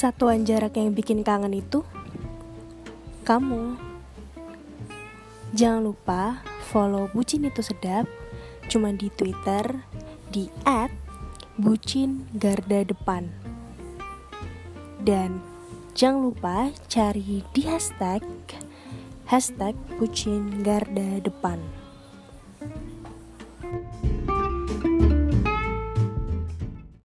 Satuan jarak yang bikin kangen itu kamu. Jangan lupa follow Bucin itu sedap cuma di Twitter di depan, Dan jangan lupa cari di hashtag hashtag Bucin Garda Depan.